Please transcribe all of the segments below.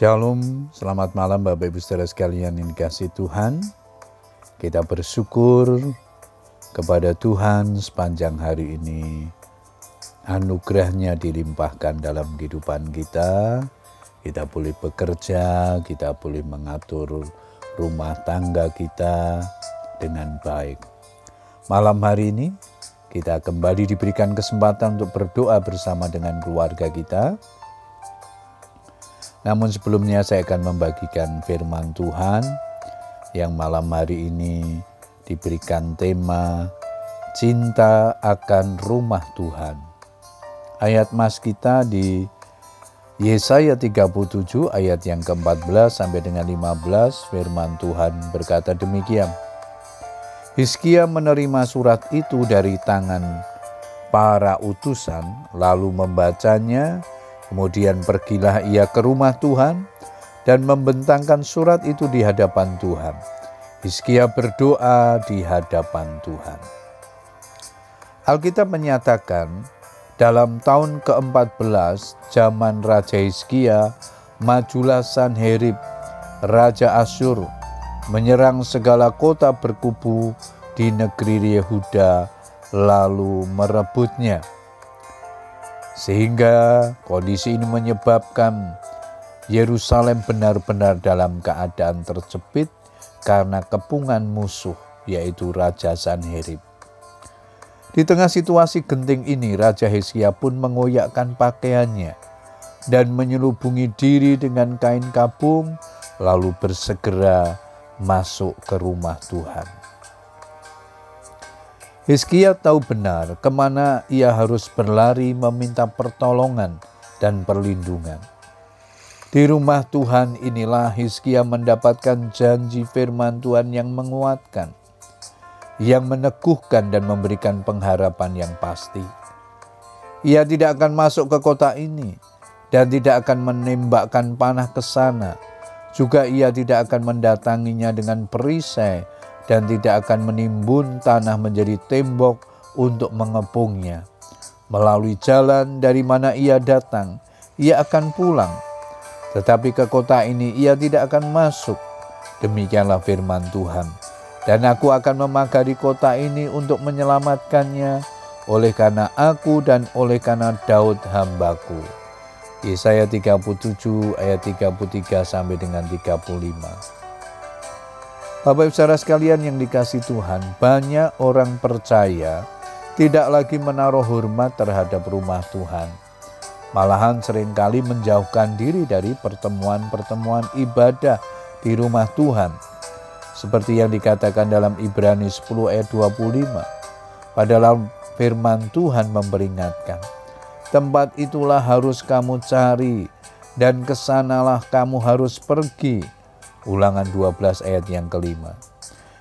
Shalom, selamat malam Bapak Ibu saudara sekalian yang dikasih Tuhan. Kita bersyukur kepada Tuhan sepanjang hari ini. Anugerahnya dilimpahkan dalam kehidupan kita. Kita boleh bekerja, kita boleh mengatur rumah tangga kita dengan baik. Malam hari ini kita kembali diberikan kesempatan untuk berdoa bersama dengan keluarga kita. Namun sebelumnya saya akan membagikan firman Tuhan yang malam hari ini diberikan tema cinta akan rumah Tuhan. Ayat mas kita di Yesaya 37 ayat yang ke-14 sampai dengan 15 firman Tuhan berkata demikian. Hizkia menerima surat itu dari tangan para utusan lalu membacanya kemudian pergilah ia ke rumah Tuhan dan membentangkan surat itu di hadapan Tuhan. Hizkia berdoa di hadapan Tuhan. Alkitab menyatakan dalam tahun ke-14 zaman Raja Hizkia, majulah Sanherib, Raja Asyur, menyerang segala kota berkubu di negeri Yehuda lalu merebutnya. Sehingga kondisi ini menyebabkan Yerusalem benar-benar dalam keadaan terjepit karena kepungan musuh, yaitu Raja Sanherib. Di tengah situasi genting ini, Raja Hizkia pun mengoyakkan pakaiannya dan menyelubungi diri dengan kain kabung, lalu bersegera masuk ke rumah Tuhan. Hizkia tahu benar ke mana ia harus berlari meminta pertolongan dan perlindungan. Di rumah Tuhan inilah Hizkia mendapatkan janji firman Tuhan yang menguatkan, yang meneguhkan dan memberikan pengharapan yang pasti. Ia tidak akan masuk ke kota ini dan tidak akan menembakkan panah ke sana. Juga ia tidak akan mendatanginya dengan perisai dan tidak akan menimbun tanah menjadi tembok untuk mengepungnya. Melalui jalan dari mana ia datang, ia akan pulang tetapi ke kota ini ia tidak akan masuk. Demikianlah firman Tuhan. Dan aku akan memagari kota ini untuk menyelamatkannya oleh karena aku dan oleh karena Daud hambaku. Yesaya 37 ayat 33 sampai dengan 35. Bapak Ibu saudara sekalian yang dikasih Tuhan, banyak orang percaya tidak lagi menaruh hormat terhadap rumah Tuhan malahan sering kali menjauhkan diri dari pertemuan-pertemuan ibadah di rumah Tuhan. Seperti yang dikatakan dalam Ibrani 10 ayat 25. Padahal firman Tuhan memperingatkan, tempat itulah harus kamu cari dan ke sanalah kamu harus pergi. Ulangan 12 ayat yang kelima.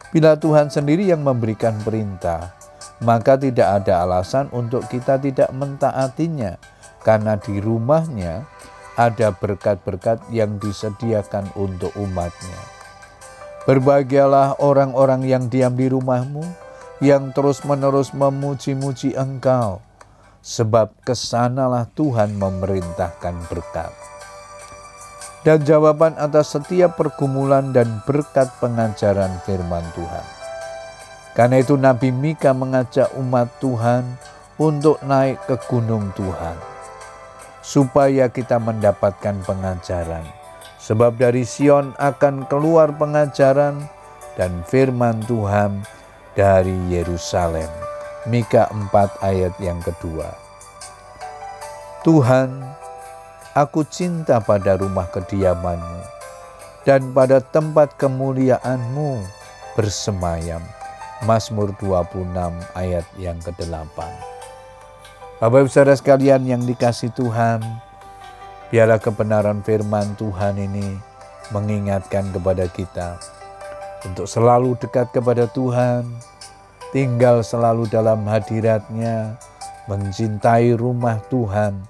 Bila Tuhan sendiri yang memberikan perintah, maka tidak ada alasan untuk kita tidak mentaatinya karena di rumahnya ada berkat-berkat yang disediakan untuk umatnya. Berbahagialah orang-orang yang diam di rumahmu, yang terus-menerus memuji-muji engkau, sebab ke sanalah Tuhan memerintahkan berkat. Dan jawaban atas setiap pergumulan dan berkat pengajaran firman Tuhan. Karena itu Nabi Mika mengajak umat Tuhan untuk naik ke gunung Tuhan supaya kita mendapatkan pengajaran. Sebab dari Sion akan keluar pengajaran dan firman Tuhan dari Yerusalem. Mika 4 ayat yang kedua. Tuhan, aku cinta pada rumah kediamanmu dan pada tempat kemuliaanmu bersemayam. Mazmur 26 ayat yang ke-8. Bapak Ibu Saudara sekalian yang dikasih Tuhan, biarlah kebenaran firman Tuhan ini mengingatkan kepada kita untuk selalu dekat kepada Tuhan, tinggal selalu dalam hadiratnya, mencintai rumah Tuhan,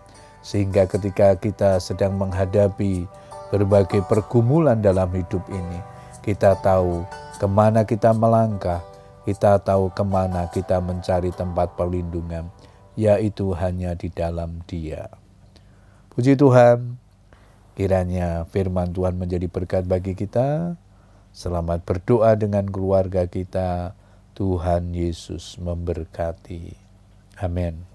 sehingga ketika kita sedang menghadapi berbagai pergumulan dalam hidup ini, kita tahu ke mana kita melangkah, kita tahu ke mana kita mencari tempat perlindungan yaitu hanya di dalam Dia. Puji Tuhan, Kiranya firman Tuhan menjadi berkat bagi kita. Selamat berdoa dengan keluarga kita. Tuhan Yesus memberkati. Amin.